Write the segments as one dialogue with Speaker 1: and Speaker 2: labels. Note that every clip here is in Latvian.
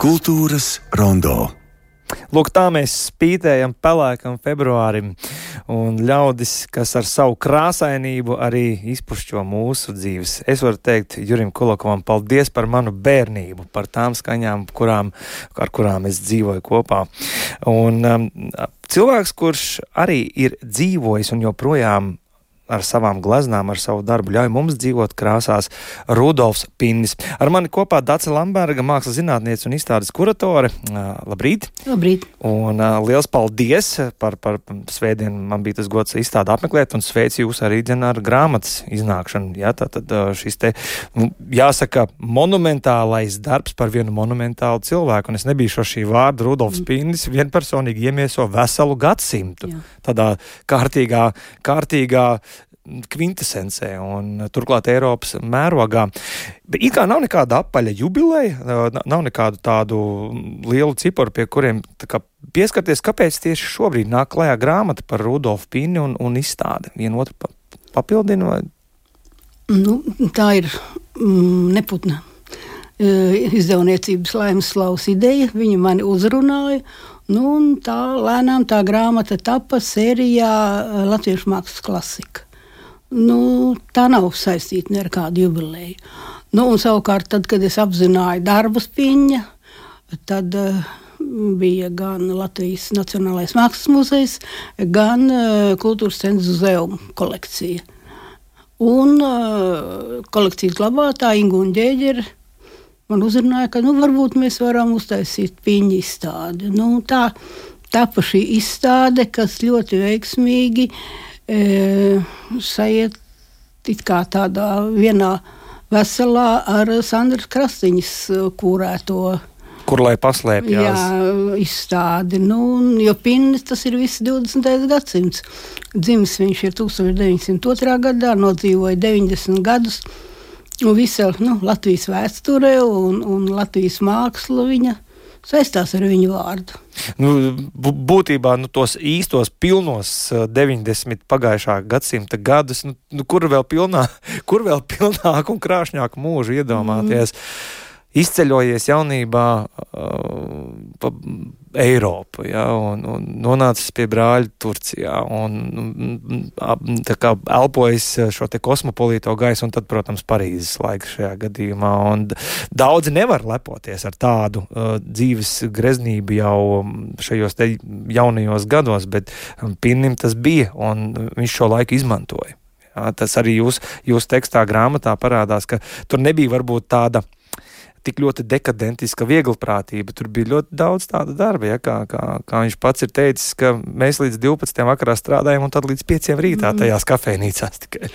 Speaker 1: Kultūras rondo.
Speaker 2: Lūk, tā mēs spītējam pelēkam februārim, un ļaudis, kas ar savu krāsainību arī izpušķo mūsu dzīves. Es varu teikt Jurim Kulakovam paldies par manu bērnību, par tām skaņām, kurām, ar kurām es dzīvoju kopā. Un um, cilvēks, kurš arī ir dzīvojis un joprojām ar savām gleznām, ar savu darbu ļauj mums dzīvot krāsās Rudolfs Pinnis. Ar mani kopā Dace Lamberga, mākslas zinātniece un izstādes kuratore. Labrīt!
Speaker 3: Labrīt!
Speaker 2: Un uh, liels paldies par, par svētdienu. Man bija tas gods izstādi apmeklēt un sveicu jūs arī dzen ar grāmatas iznākšanu. Jā, tā tad šis te, nu, jāsaka, monumentālais darbs par vienu monumentālu cilvēku. Un es nebiju šo šī vārda Rudolfs mm. Pinnis vienpersonīgi iemieso veselu gadsimtu. Jā. Tādā kārtīgā, kārtīgā kvintesencē un turklāt Eiropas mērogā. Bet it kā nav nekāda apaļa jubileja, nav nekādu tādu lielu ciparu, pie kuriem kā, pieskarties, kāpēc tieši šobrīd nāk klajā grāmata par Rudolfu Pini un, un izstāde. Vienu otru pa, papildina? Vai?
Speaker 3: Nu, tā ir mm, neputna. Izdevniecības laimes slavas ideja, viņa mani uzrunāja, nu, tā lēnām tā grāmata tapa sērijā Latviešu mākslas klasika nu, tā nav saistīta ne ar kādu jubileju. Nu, un savukārt, tad, kad es apzināju darbu spiņa, tad uh, bija gan Latvijas Nacionālais Mākslas muzejs, gan uh, Kultūras centra muzeja kolekcija. Un uh, kolekcijas glabātāja Ingūna Ģēģere man uzrunāja, ka nu, varbūt mēs varam uztaisīt piņu izstādi. Nu, tā tapa šī izstāde, kas ļoti veiksmīgi uh, e, sajiet tādā vienā veselā ar Sandras Krastīņas e, kūrēto.
Speaker 2: Kur lai paslēpjas?
Speaker 3: Jā, izstādi. Nu, jo Pinnis tas ir viss 20. gadsimts. Dzimis viņš ir 1902. gadā, nodzīvoja 90 gadus. Visa nu, Latvijas vēsture un, un Latvijas māksla viņa saistās ar viņu vārdu.
Speaker 2: Nu, būtībā nu, tos īstos, pilnos 90 pagājušā gadsimta gadus, nu, nu, kur vēl pilnā, kur vēl pilnāku un krāšņāku mūžu iedomāties. Mm izceļojies jaunībā uh, pa Eiropu ja, un, un nonācis pie brāļa Turcijā un tā kā elpojis šo te kosmopolīto gaisu un tad, protams, Parīzes laiks šajā gadījumā. Un daudzi nevar lepoties ar tādu uh, dzīves greznību jau šajos te jaunajos gados, bet Pinnim tas bija un viņš šo laiku izmantoja. Ja, tas arī jūs, jūs tekstā grāmatā parādās, ka tur nebija varbūt tāda tik ļoti dekadentiska vieglprātība. Tur bija ļoti daudz tāda darba, ja, kā, kā, kā viņš pats ir teicis, ka mēs līdz 12. vakarā strādājam un tad līdz 5. rītā mm. tajās kafejnīcās tikai.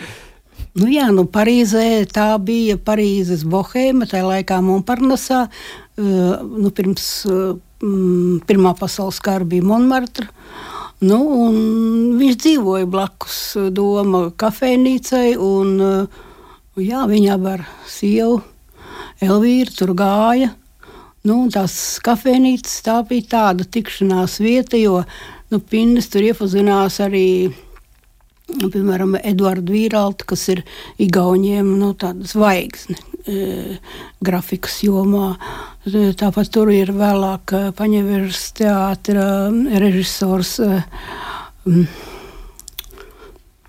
Speaker 3: Nu jā, nu Parīzē tā bija Parīzes bohēma, tajā laikā Monparnasā, uh, nu pirms uh, Pirmā pasaules kara bija Monmartra. Nu, viņš dzīvoja blakus Doma kafejnīcai, un jā, viņa ar sievu Elvīra tur gāja. Nu, tās kafejnīcas tā bija tāda tikšanās vieta, jo nu, Pinnis tur iepazinās arī. Nu, piemēram, Edvards Vīralta, kas ir Igauniem nu, zvaigzne e, grafikas jomā. Tāpat tur ir vēlāk Paņeveres teātris režisors. E,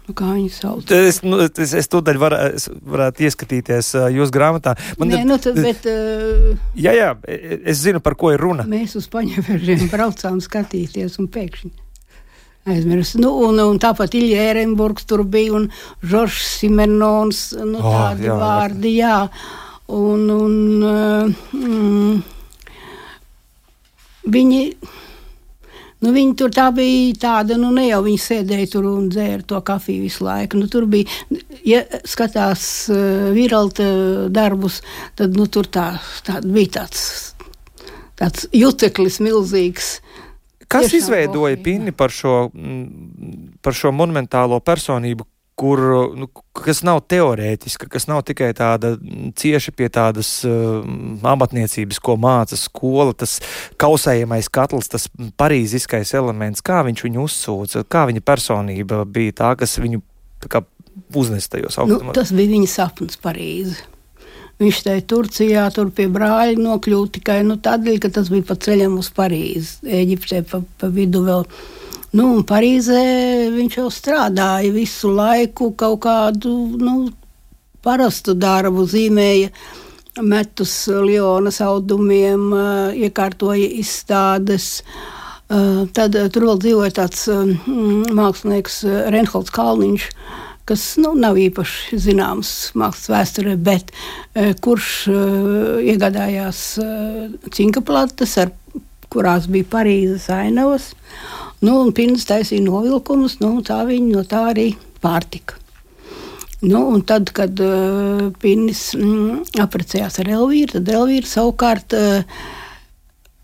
Speaker 3: Nu, kā viņi sauc?
Speaker 2: Es, nu, es, es tūdaļ var, es varētu ieskatīties uh, jūsu grāmatā.
Speaker 3: Man Nē, nu, tad, bet, uh,
Speaker 2: jā, jā, es zinu, par ko ir runa.
Speaker 3: Mēs uz paņevežiem braucām skatīties un pēkšņi. Aizmirst. Nu, un, un tāpat Ilija Ērenburgs tur bija un Žoržs Simenons, nu, oh, tādi jā, vārdi, jā. Un, un uh, mm, viņi Nu, viņi tur bija tāda, nu, ne jau viņi sēdēja tur un dzēra to kafiju visu laiku. Nu, tur bija, ja skatās uh, viralta darbus, tad nu, tur tā, tā bija tāds, tāds juteklis milzīgs.
Speaker 2: Kas izveidoja Pini par šo, par šo monumentālo personību, kur, nu, kas nav teorētiska, kas nav tikai tāda cieši pie tādas uh, amatniecības, ko māca skola, tas kausējamais katls, tas parīziskais elements, kā viņš viņu uzsūca, kā viņa personība bija tā, kas viņu tā kā, uznesa tajos
Speaker 3: augstumos. Nu, tas bija viņa sapnis Parīzi. Viņš te Turcijā, tur pie brāļa nokļūt tikai nu, tādēļ, ka tas bija pa ceļam uz Parīzi, Eģiptē pa, pa vidu vēl. Nu, un Parīzē viņš jau strādāja visu laiku kaut kādu nu, parastu darbu, zīmēja metus Lionas audumiem, iekārtoja izstādes. Tad tur vēl dzīvoja tāds mākslinieks Renholds Kalniņš, kas nu, nav īpaši zināms mākslas vēsturē, bet kurš iegādājās cinka plates, kurās bija Parīzes ainavas. Nu, un Pīns taisīja novilkumus, nu, tā viņi no tā arī pārtika. Nu, un tad, kad uh, Pīnis mm, apprecējās ar Elvīru, tad Elvīra savukārt uh,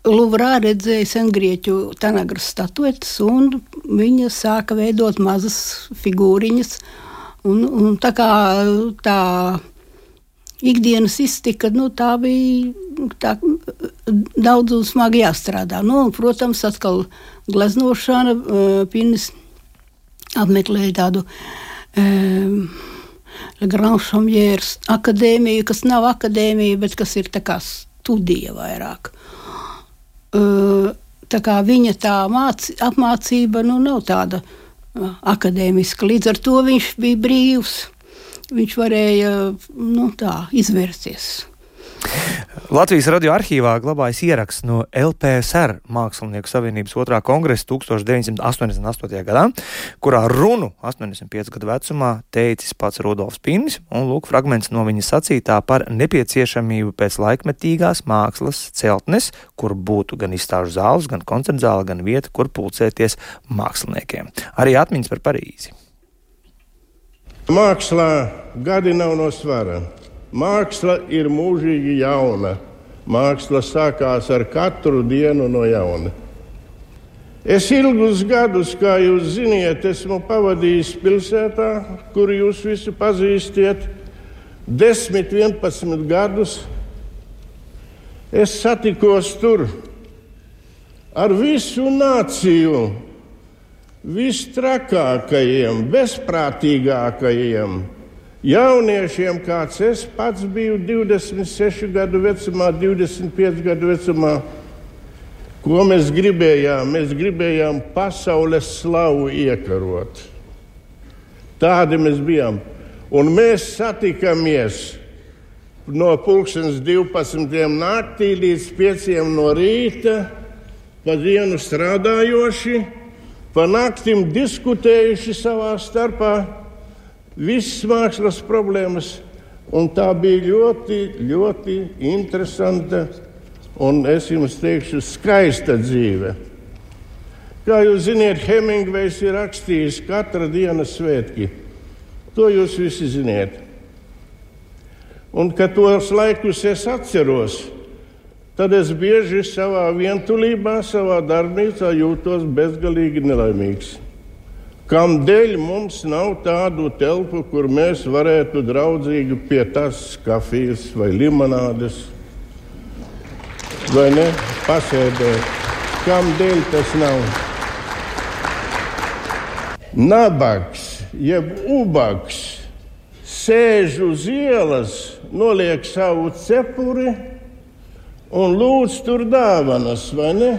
Speaker 3: Luvrā redzēja sengrieķu tanagras statuetes, un viņa sāka veidot mazas figūriņas. Un, un tā kā tā ikdienas iztika, nu, tā bija tā, daudz un smagi jāstrādā. Nu, un, protams, atkal gleznošana, uh, Pīnis apmeklēja tādu. Um, Grāmatā akadēmija, kas nav akadēmija, bet kas ir studija vairāk. Tā kā viņa tā māci, apmācība nu, nav tāda akadēmiska. Līdz ar to viņš bija brīvs. Viņš varēja nu, tā, izvērsties.
Speaker 2: Latvijas radio arhīvā glabājas ieraksts no LPSR Mākslinieku savienības otrā kongresa 1988. gadā, kurā runu 85 gadu vecumā teicis pats Rudolfs Pīnis, un lūk fragments no viņa sacītā par nepieciešamību pēc laikmetīgās mākslas celtnes, kur būtu gan izstāžu zāles, gan koncertu zāle, gan vieta, kur pulcēties māksliniekiem. Arī atmiņas par Parīzi.
Speaker 4: Mākslā gadi nav no svara. Māksla ir mūžīgi jauna. Māksla sākās ar katru dienu no jauna. Es ilgus gadus, kā jūs zināt, esmu pavadījis pilsētā, kur jūs visi pazīstiet. 10, 11 gadus es satikos tur ar visu nāciju, vistrakākajiem, bezprātīgākajiem Jauniešiem, kāds es pats biju 26 gadu vecumā, 25 gadu vecumā, ko mēs gribējām? Mēs gribējām pasaules slavu iekarot. Tādi mēs bijām. Un mēs satikāmies no pulkstenes 12. naktī līdz 5. no rīta, pa dienu strādājoši, pa naktīm diskutējuši savā starpā visas mākslas problēmas. Un tā bija ļoti, ļoti interesanta un es jums teikšu, skaista dzīve. Kā jūs zināt, Hemingvejs ir rakstījis katra dienas svētki. To jūs visi zināt. Un, kad tos laikus es atceros, tad es bieži savā vientulībā, savā darbnīcā jūtos bezgalīgi nelaimīgs. Kādēļ mums nav tādu telpu, kur mēs varētu draudzīgi pie tās kafijas vai limonādes, vai ne, pasēdēt? Kādēļ tas nav? Nabaks, jeb ubaks, sēž uz ielas, noliek savu cepuri un lūdz tur dāvanas, vai ne?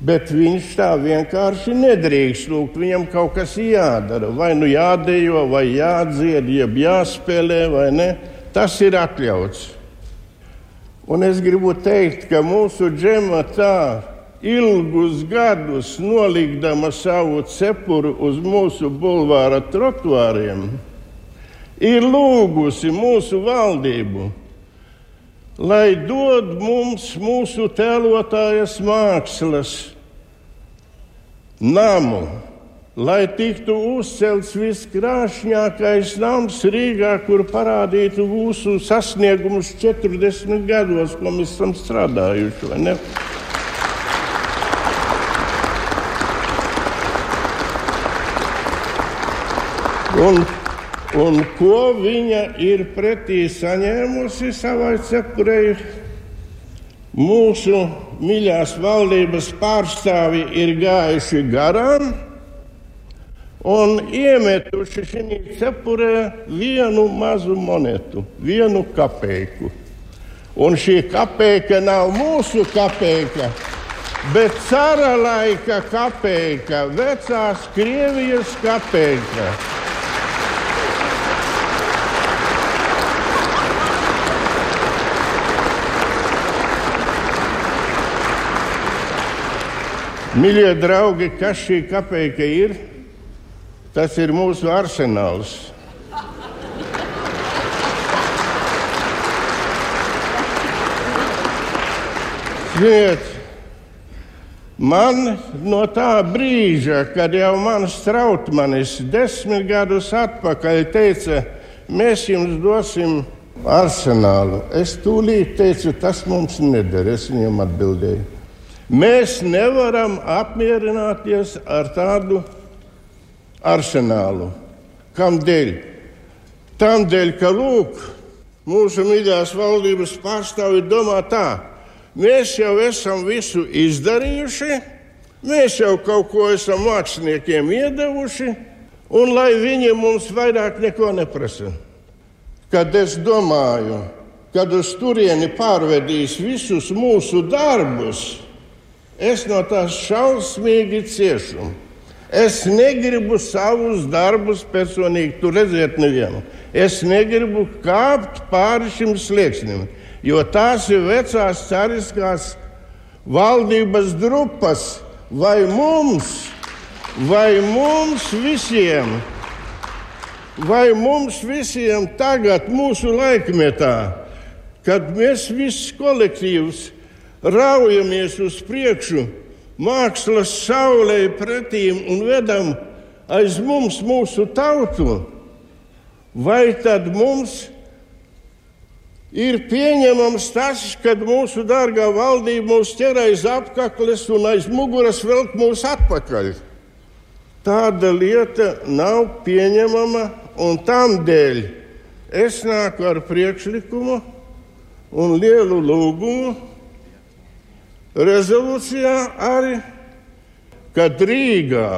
Speaker 4: Bet viņš tā vienkārši nedrīkst lūgt. Viņam kaut kas jādara. Vai nu jādejo, vai jādzied, jeb jāspēlē, vai ne. Tas ir atļauts. Un es gribu teikt, ka mūsu džema tā ilgus gadus nolikdama savu cepuru uz mūsu bulvāra trotuāriem, ir lūgusi mūsu valdību lai dod mums mūsu tēlotājas mākslas namu, lai tiktu uzcelts viskrāšņākais nams Rīgā, kur parādītu mūsu sasniegumus 40 gados, ko mēs esam strādājuši. Un Un ko viņa ir pretī saņēmusi savai cepurei? Mūsu mīļās valdības pārstāvji ir gājuši garām, un iemetuši šī cepurē vienu mazu monētu, vienu kapeiku. Un šī kapeika nav mūsu kapeika, bet cara laika kapeika, vecās Krievijas kapeika. Mīļie draugi, kas šī kapeika ir? Tas ir mūsu arsenāls. Ziniet, man no tā brīža, kad jau mans strautmanis desmit gadus atpakaļ teica, mēs jums dosim arsenālu, es tūlīt teicu, tas mums neder. Es viņam atbildēju. Mēs nevaram apmierināties ar tādu arsenālu. Kādēļ? Tādēļ, ka lūk, mūsu mīļās valdības pārstāvji domā tā, mēs jau esam visu izdarījuši, mēs jau kaut ko esam māksliniekiem iedevuši, un lai viņi mums vairāk neko neprasa. Kad es domāju, kad uz turieni pārvedīs visus mūsu darbus, Es no tās šausmīgi ciešu. Es negribu savus darbus personīgi, tur redzēt, nevienu. Es negribu kāpt pāri šim slieksnim, jo tās ir vecās cariskās valdības drupas. Vai mums, vai mums visiem, vai mums visiem tagad, mūsu laikmetā, kad mēs visi kolektīvs raujamies uz priekšu, mākslas saulē pretīm un vedam aiz mums mūsu tautu, vai tad mums ir pieņemams tas, kad mūsu dārgā valdība mūs ķer aiz apakles un aiz muguras velk mūs atpakaļ? Tāda lieta nav pieņemama, un tam dēļ es nāku ar priekšlikumu un lielu lūgumu rezolūcijā arī, kad Rīgā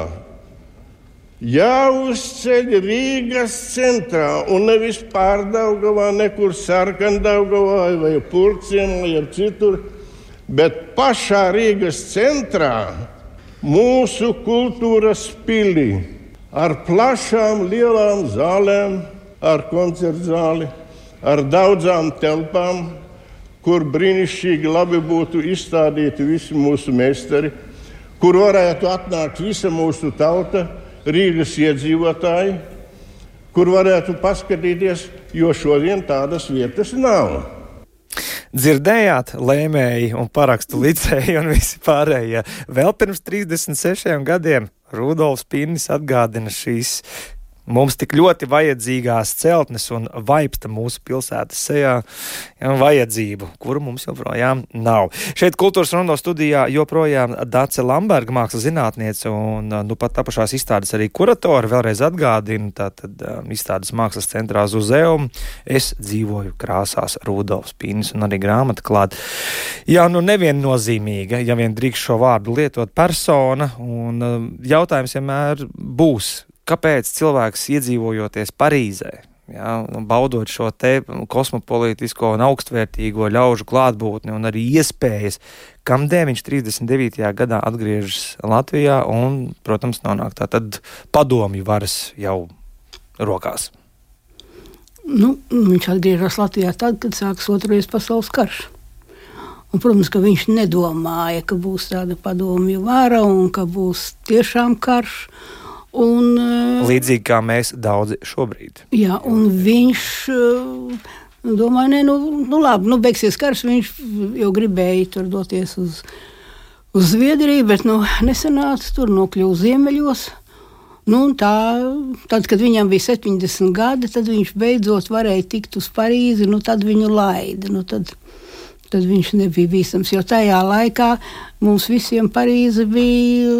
Speaker 4: jāuzceļ Rīgas centrā un nevis pārdaugavā, nekur sarkandaugavā vai purciem vai citur, bet pašā Rīgas centrā mūsu kultūras pilī ar plašām lielām zālēm, ar koncertu zāli, ar daudzām telpām, kur brīnišķīgi labi būtu izstādīti visi mūsu meistari, kur varētu atnākt visa mūsu tauta, Rīgas iedzīvotāji, kur varētu paskatīties, jo šodien tādas vietas nav.
Speaker 2: Dzirdējāt, lēmēji un parakstu licēji un visi pārējie. Vēl pirms 36 gadiem Rudolfs Pinnis atgādina šīs mums tik ļoti vajadzīgās celtnes un vaipsta mūsu pilsētas sejā, ja, vajadzību, kuru mums joprojām nav. Šeit kultūras rondo studijā joprojām Dace Lamberga, mākslas zinātniece un nu pat tapušās izstādes arī kuratori. Vēlreiz atgādinu, tātad um, izstādes mākslas centrā Zuzeum. Es dzīvoju krāsās Rudolfs Pīnis un arī grāmata klāt. Jā, nu neviennozīmīga, ja vien drīkst šo vārdu lietot persona, un um, jautājums vienmēr būs, kāpēc cilvēks iedzīvojoties Parīzē, ja, baudot šo kosmopolītisko un augstvērtīgo ļaužu klātbūtni un arī iespējas, kamdēļ viņš 39. gadā atgriežas Latvijā un, protams, nonāk tātad padomju varas jau rokās.
Speaker 3: Nu, viņš atgriežas Latvijā tad, kad sākas Otrais pasaules karš. Un, protams, ka viņš nedomāja, ka būs tāda padomju vara un ka būs tiešām karš.
Speaker 2: Un, eh, Līdzīgi kā mēs daudzi šobrīd.
Speaker 3: Jā, un viņš eh, domāja, nē, nu, nu labi, nu beigsies karš. Viņš jau gribēja tur doties uz, uz Zviedriju, bet nu, nesenāca tur nokļuva ziemeļos. Nu, tā, tad, kad viņam bija 70 gadi, tad viņš beidzot varēja tikt uz Parīzi. Nu, tad viņu laida. Nu, tad, tad viņš nebija bīstams. Jo tajā laikā mums visiem Parīze bija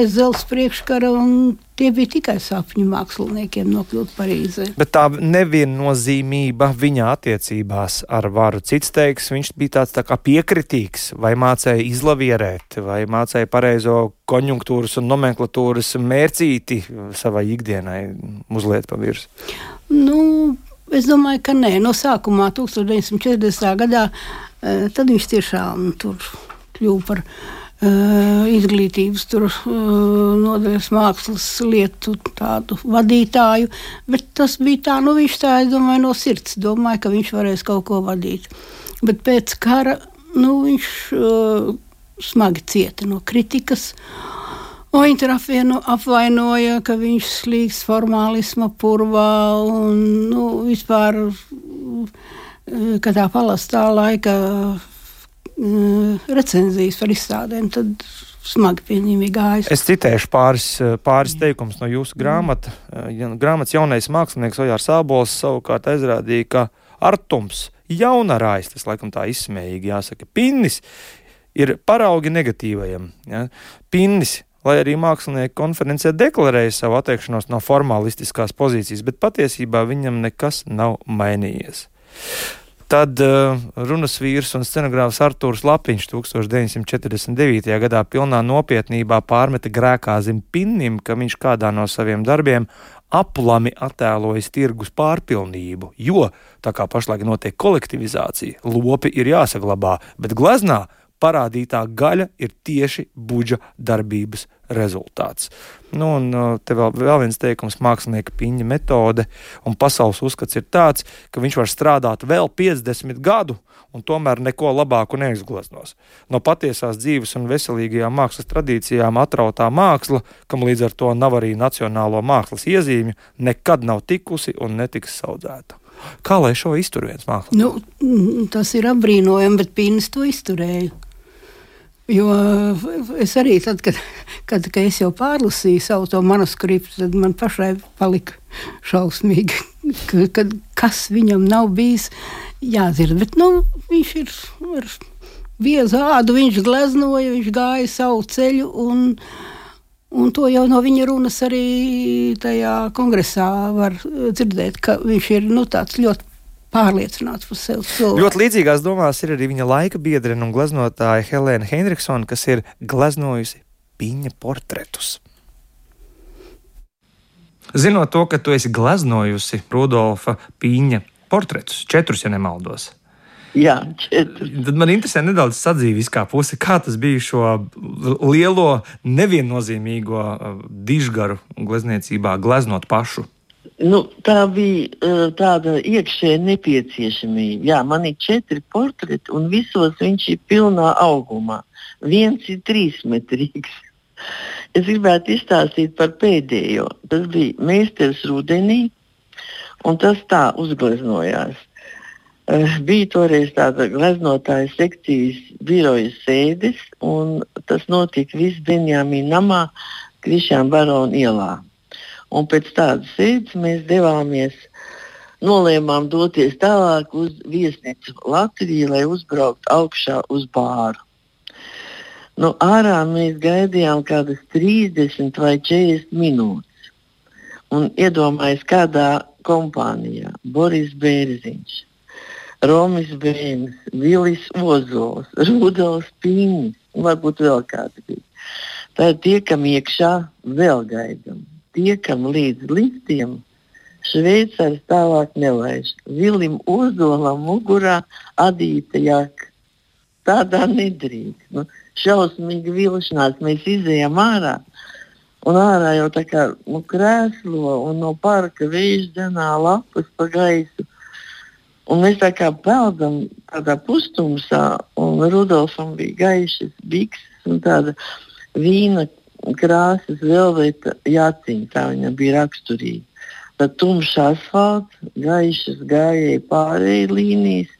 Speaker 3: aiz zelta priekškara, un tie bija tikai sapņu māksliniekiem nokļūt Parīzē.
Speaker 2: Bet tā neviennozīmība viņa attiecībās ar varu. Cits teiks, viņš bija tāds tā kā piekritīgs, vai mācīja izlavierēt, vai mācīja pareizo konjunktūras un nomenklatūras mērcīti savai ikdienai uzliet pa virsmu.
Speaker 3: Nu, Es domāju, ka nē, no sākumā, 1940. gadā, tad viņš tiešām tur kļuva par uh, izglītības tur, uh, nodaļas mākslas lietu tādu vadītāju. Bet tas bija tā, nu viņš tā, es domāju, no sirds domāja, ka viņš varēs kaut ko vadīt. Bet pēc kara nu, viņš uh, smagi cieta no kritikas. Viņi tur apvieno, apvainoja, ka viņš slīgs formālisma purvā un nu, vispār, ka tā palastā laika recenzijas par izstādēm, tad smagi pie viņiem ir gājis.
Speaker 2: Es citēšu pāris, pāris teikumus no jūsu grāmata. Grāmatas jaunais mākslinieks Ojārs Sābols savukārt aizrādīja, ka Artums jaunarājs, tas laikam tā izsmējīgi jāsaka, pinnis ir paraugi negatīvajam. Ja? Pinnis lai arī mākslinieki konferencē deklarēja savu atteikšanos no formālistiskās pozīcijas, bet patiesībā viņam nekas nav mainījies. Tad uh, runas vīrs un scenogrāfs Artūrs Lapiņš 1949. gadā pilnā nopietnībā pārmeta grēkāzim Pinnim, ka viņš kādā no saviem darbiem aplami attēlojas tirgus pārpilnību, jo, tā kā pašlaik notiek kolektivizācija, lopi ir jāsaglabā, bet gleznā parādītā gaļa ir tieši buģa darbības rezultāts. Nu, un uh, te vēl, vēl viens teikums, mākslinieka piņa metode un pasaules uzskats ir tāds, ka viņš var strādāt vēl 50 gadu un tomēr neko labāku neizgleznos. No patiesās dzīves un veselīgajām mākslas tradīcijām atrautā māksla, kam līdz ar to nav arī nacionālo mākslas iezīmju, nekad nav tikusi un netiks saudzēta. Kā lai šo iztur viens mākslinieks?
Speaker 3: Nu, tas ir apbrīnojami, bet Pīns to izturēja. Jo es arī, tad, kad, kad, kad es jau pārlasīju savu to manuskriptu, tad man pašai palika šausmīgi, ka, kad, kas viņam nav bijis jādzird. Bet nu, viņš ir ar biezu ādu, viņš gleznoja, viņš gāja savu ceļu. Un, un to jau no viņa runas arī tajā kongresā var dzirdēt, ka viņš ir nu, tāds ļoti pārliecināts par sevi. Cilvēku.
Speaker 2: Ļoti līdzīgās domās ir arī viņa laika biedrene un gleznotāja Helēna Henriksona, kas ir gleznojusi piņa portretus. Zinot to, ka tu esi gleznojusi Rudolfa Pīņa portretus, četrus, ja nemaldos.
Speaker 5: Jā, četri.
Speaker 2: Tad man interesē nedaudz sadzīviskā puse, kā tas bija šo lielo, neviennozīmīgo uh, dižgaru glezniecībā gleznot pašu.
Speaker 5: Nu, tā bija uh, tāda iekšēja nepieciešamība. Jā, man ir četri portreti, un visos viņš ir pilnā augumā. Viens ir trīsmetrīgs. Es gribētu izstāstīt par pēdējo. Tas bija meistars rudenī, un tas tā uzgleznojās. Uh, bija toreiz tāda gleznotāja sekcijas birojas sēdes, un tas notika viss Benjāmīna namā, Krišāna Barona ielā. Un pēc tādas sēdes mēs devāmies, nolēmām doties tālāk uz viesnīcu Latviju, lai uzbrauktu augšā uz bāru. Nu, ārā mēs gaidījām kaut kādas 30 vai 40 minūtes. Un iedomājieties, kādā kompānijā Boris Bērziņš, Romas Bēns, Vilis Ozols, Rudolf Pīņš varbūt vēl kāds bija. Tad tiekam iekšā, vēl gaidām tiekam līdz liftiem, Šveicaris tālāk nelaiž. Vilim Ozolam mugurā adīta jaka. Tādā nedrīkst. Nu, šausmīgi vilšanās mēs izējām ārā. Un ārā jau tā kā nu, krēslo un no parka vējš dzenā lapas pa gaisu. Un mēs tā kā peldam tādā pustumsā, un Rudolfam bija gaišas bikses un tāda vīna krāsas velveta jāciņa, tā viņa bija raksturīga. Tad tumšs asfalts, gaišas gājēji pārējai līnijas,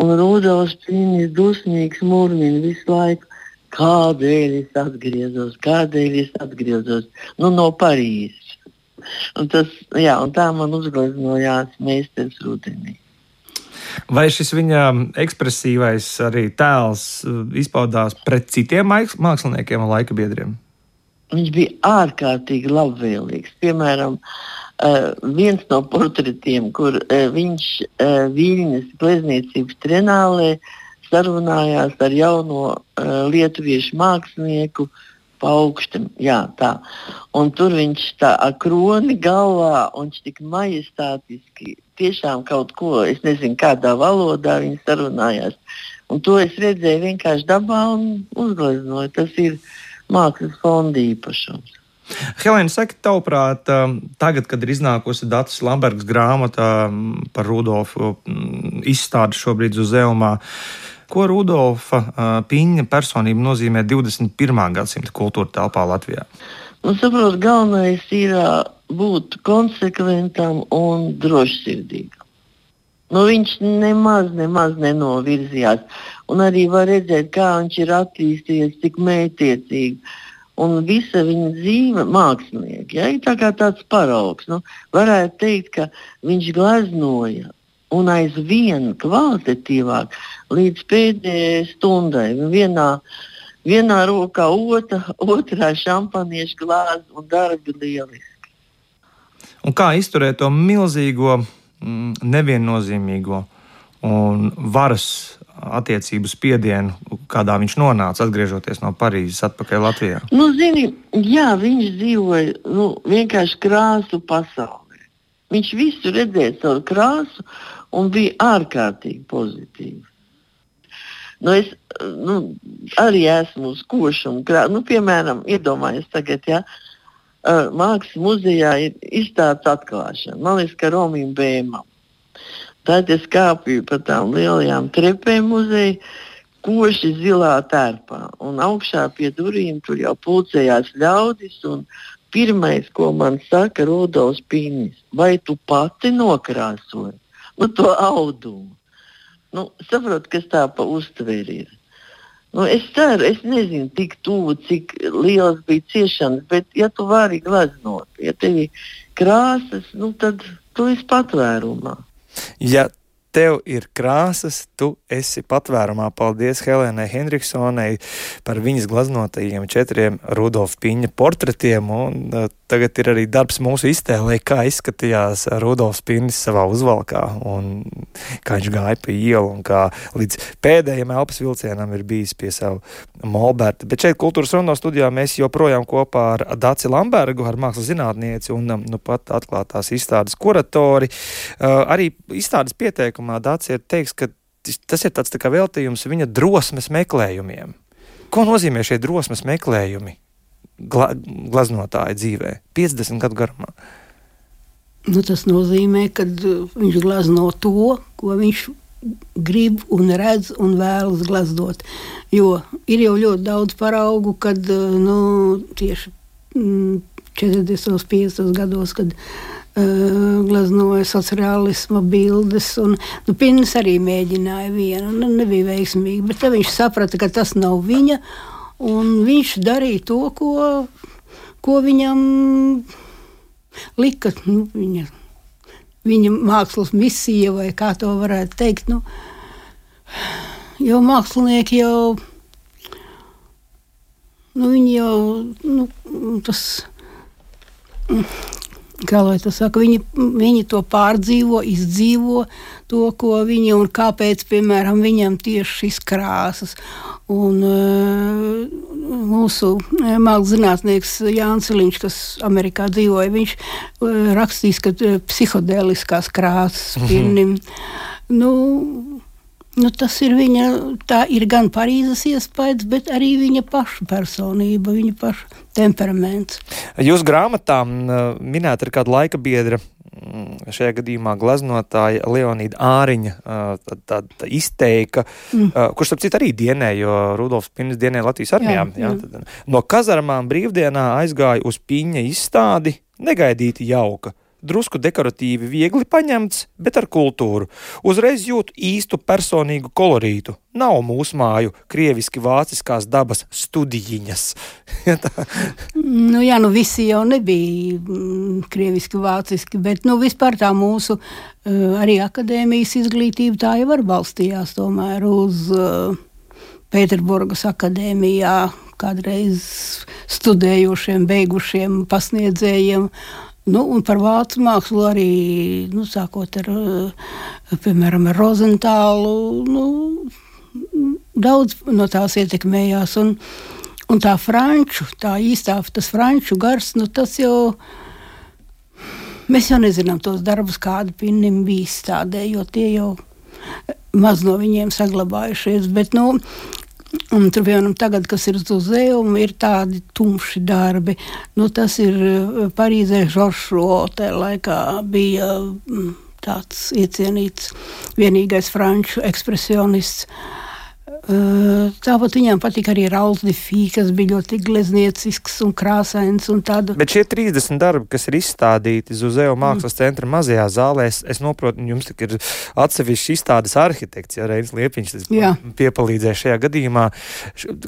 Speaker 5: un Rudolfs Pīnis dusmīgs murmina visu laiku, kādēļ es atgriezos, kādēļ es atgriezos nu, no Parīzes. Un tas, jā, un tā man uzgleznojās meistars rudenī.
Speaker 2: Vai šis viņa ekspresīvais arī tēls uh, izpaudās pret citiem māksliniekiem un laika biedriem?
Speaker 5: Viņš bija ārkārtīgi labvēlīgs. Piemēram, uh, viens no portretiem, kur uh, viņš Viļņas glezniecības trenālē sarunājās ar jauno lietuviešu mākslinieku pa augštam. Jā, tā. Un tur viņš tā ar kroni galvā un viņš tik majestātiski tiešām kaut ko, es nezinu, kādā valodā viņi sarunājās. Un to es redzēju vienkārši dabā un uzgleznoju. Tas ir mākslas fonda īpašums.
Speaker 2: Helēna, saka, tavuprāt, um, tagad, kad ir iznākusi Dārtas Lambergas grāmata um, par Rudolfu um, izstādi šobrīd uz Zelmā, uh, Ko Rudolfa Piņa personība nozīmē 21. gadsimta kultūra telpā Latvijā?
Speaker 5: Nu, saprot, galvenais ir būt konsekventam un drošsirdīgam. Nu, viņš nemaz, nemaz nenovirzījās. Un arī var redzēt, kā viņš ir attīstījies, cik mētiecīgi. Un visa viņa dzīve, mākslinieks, ja, ir tā kā tāds paraugs. Nu, varētu teikt, ka viņš gleznoja un aizvien kvalitatīvāk līdz pēdējai stundai. Vienā, vienā rokā otra, otrā šampanieša glāze un darbi lieliski.
Speaker 2: Un kā izturēt to milzīgo, mm, neviennozīmīgo un varas attiecību spiedienu, kādā viņš nonāca, atgriežoties no Parīzes atpakaļ Latvijā?
Speaker 5: Nu, zini, jā, viņš dzīvoja nu, vienkārši krāsu pasaulē. Viņš visu redzēja caur krāsu, un bija ārkārtīgi pozitīvi. Nu, es nu, arī esmu uz košumu. Nu, piemēram, iedomājieties, tagad, ja uh, Mākslas muzejā ir izstādes atklāšana. Man liekas, ka Romīna Bēmam. Tad es kāpju pa tām lielajām trepēm muzeja, koši zilā tērpā. Un augšā pie durvīm tur jau pulcējās ļaudis. Pirmais, ko man saka Rudolf Pīnis, vai tu pati nokrāsoji? nu, to audumu. Nu, saprotu, kas tā pa uztveri ir. Nu, es ceru, es nezinu, cik tuvu, cik liels bija ciešanas, bet, ja tu vari gleznot, ja tev ir krāsas, nu, tad tu esi patvērumā.
Speaker 2: Ja tev ir krāsas, tu esi patvērumā. Paldies Helēnai Henriksonai par viņas glaznotajiem četriem Rudolfa Piņa portretiem. Un, tagad ir arī darbs mūsu iztēlē, kā izskatījās Rudolfs Piņš savā uzvalkā un kā viņš gāja pa ielu un kā līdz pēdējiem elpas vilcienam ir bijis pie savu molberta. Bet šeit kultūras rondo studijā mēs joprojām kopā ar Daci Lambergu, ar mākslas zinātnieci un um, nu pat atklātās izstādes kuratori. Uh, arī izstādes pieteikumā Daci ir teiks, ka tas ir tāds tā kā veltījums viņa drosmes meklējumiem. Ko nozīmē šie drosmes meklējumi gla, glaznotāja dzīvē, 50 gadu garumā?
Speaker 3: Nu, tas nozīmē, ka uh, viņš glazno to, ko viņš grib un redz un vēlas glaznot. Jo ir jau ļoti daudz paraugu, kad uh, nu, tieši 40. un 50. gados, kad uh, glaznoja sociālisma bildes. Un, nu, Pins arī mēģināja vienu, nu, nebija veiksmīgi, bet viņš saprata, ka tas nav viņa, un viņš darīja to, ko, ko viņam lika. Nu, viņa, viņa mākslas misija, vai kā to varētu teikt. Nu, jo mākslinieki jau, nu, jau nu, tas kā lai to saka, viņi, viņi to pārdzīvo, izdzīvo to, ko viņi un kāpēc, piemēram, viņam tieši šis krāsas. Un, uh, mūsu eh, mākslinieks Jānis Liņš, kas Amerikā dzīvoja, viņš uh, rakstīs, ka psihodēliskās krāsas pirnim. nu, Nu, tas ir viņa, tā ir gan Parīzes iespējas, bet arī viņa paša personība, viņa paša temperaments.
Speaker 2: Jūsu grāmatā minēta ir kāda laika biedra, šajā gadījumā gleznotāja Leonīda Āriņa tā, tā, tā izteika, mm. kurš, starp citu, arī dienēja, jo Rudolfs Piņas dienēja Latvijas armijā. Jā, jā. Jā, no kazarmām brīvdienā aizgāja uz Piņa izstādi, negaidīti jauka drusku dekoratīvi, viegli paņemts, bet ar kultūru. Uzreiz jūtu īstu personīgu kolorītu. Nav mūsu māju krieviski vāciskās dabas studijiņas.
Speaker 3: nu, jā, nu visi jau nebija mm, krieviski vāciski, bet nu, vispār tā mūsu uh, arī akadēmijas izglītība tā jau var balstījās tomēr uz uh, Pēterburgas akadēmijā kādreiz studējošiem, beigušiem pasniedzējiem. Nu, un par vācu mākslu arī nu, sākot ar, piemēram, ar Rozentālu. Nu, daudz no tās ietekmējās. Un, un tā franču, tā īstā, tas franču gars, nu, tas jau. Mēs jau nezinām tos darbus, kādi pinnim bija izstādē, jo tie jau maz no viņiem saglabājušies. Bet, nu, Un tur, piemēram, tagad, kas ir uz muzeja, ir tādi tumši darbi. Nu, tas ir eh, Parīzē, Žoršrote laikā bija mm, tāds iecienīts vienīgais franču ekspresionists. Tāpat viņam patīk arī Rauls Difī, kas bija ļoti glezniecisks un krāsains. Un tāda...
Speaker 2: Bet šie 30 darbi, kas ir izstādīti Zuzeo mākslas mm. centra mazajā zālē, es, es noprotu, jums ir atsevišķi izstādes arhitekts, ja Reinis Liepiņš piepalīdzēja šajā gadījumā.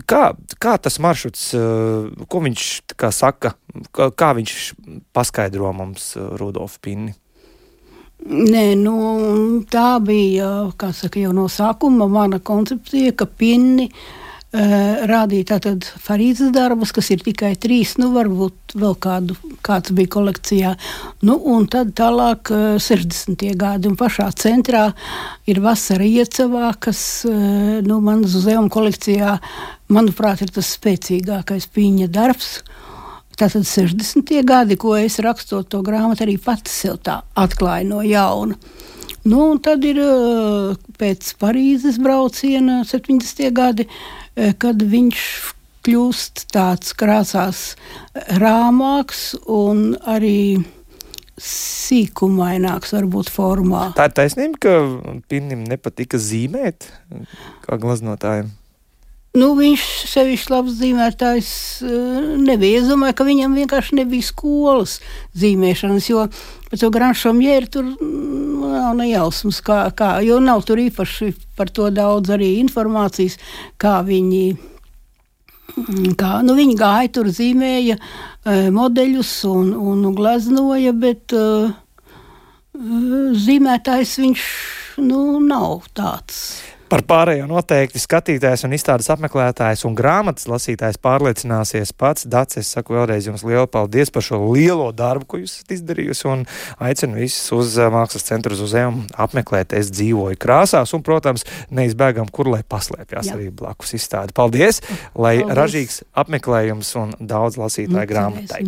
Speaker 2: Kā, kā tas maršruts, ko viņš saka, kā viņš paskaidro mums Rudolfu Pinni?
Speaker 3: Nē, nu, tā bija saka, jau no sākuma mana koncepcija, ka pinni uh, rādīja tātad Farīzes darbus, kas ir tikai trīs, nu varbūt vēl kādu, kāds bija kolekcijā. Nu, un tad tālāk uh, 60. gadi un pašā centrā ir vasara iecavā, kas uh, nu, man muzeuma kolekcijā, manuprāt, ir tas spēcīgākais piņa darbs. Tātad 60. gadi, ko es rakstot to grāmatu, arī pati sev tā atklāju no jauna. Nu, tad ir eh, pēc Parīzes brauciena 70. gadi, eh, kad viņš kļūst tāds krāsās rāmāks un arī sīkumaināks, varbūt formā.
Speaker 2: Tā ir taisnība, ka Pinnim nepatika zīmēt kā glaznotājiem.
Speaker 3: Nu, viņš sevišķi labs zīmētājs eh, nebija. Es domāju, ka viņam vienkārši nebija skolas zīmēšanas, jo to granšomjēru tur mm, nav nejausmas, kā, kā, jo nav tur īpaši par to daudz arī informācijas, kā viņi. Mm, kā, nu, viņi gāja tur, zīmēja uh, modeļus un, un gleznoja, bet uh, zīmētājs viņš nu, nav tāds.
Speaker 2: Par pārējo noteikti skatītājs un izstādes apmeklētājs un grāmatas lasītājs pārliecināsies pats. Dats, es saku vēlreiz jums lielu paldies par šo lielo darbu, ko jūs esat izdarījusi, un aicinu visus uz eh, Mākslas centru muzejumu apmeklēt. Es dzīvoju krāsās, un, protams, neizbēgam, kur lai paslēpjas arī blakus izstāde. Paldies, lai paldies. ražīgs apmeklējums un daudz lasītāju grāmatai.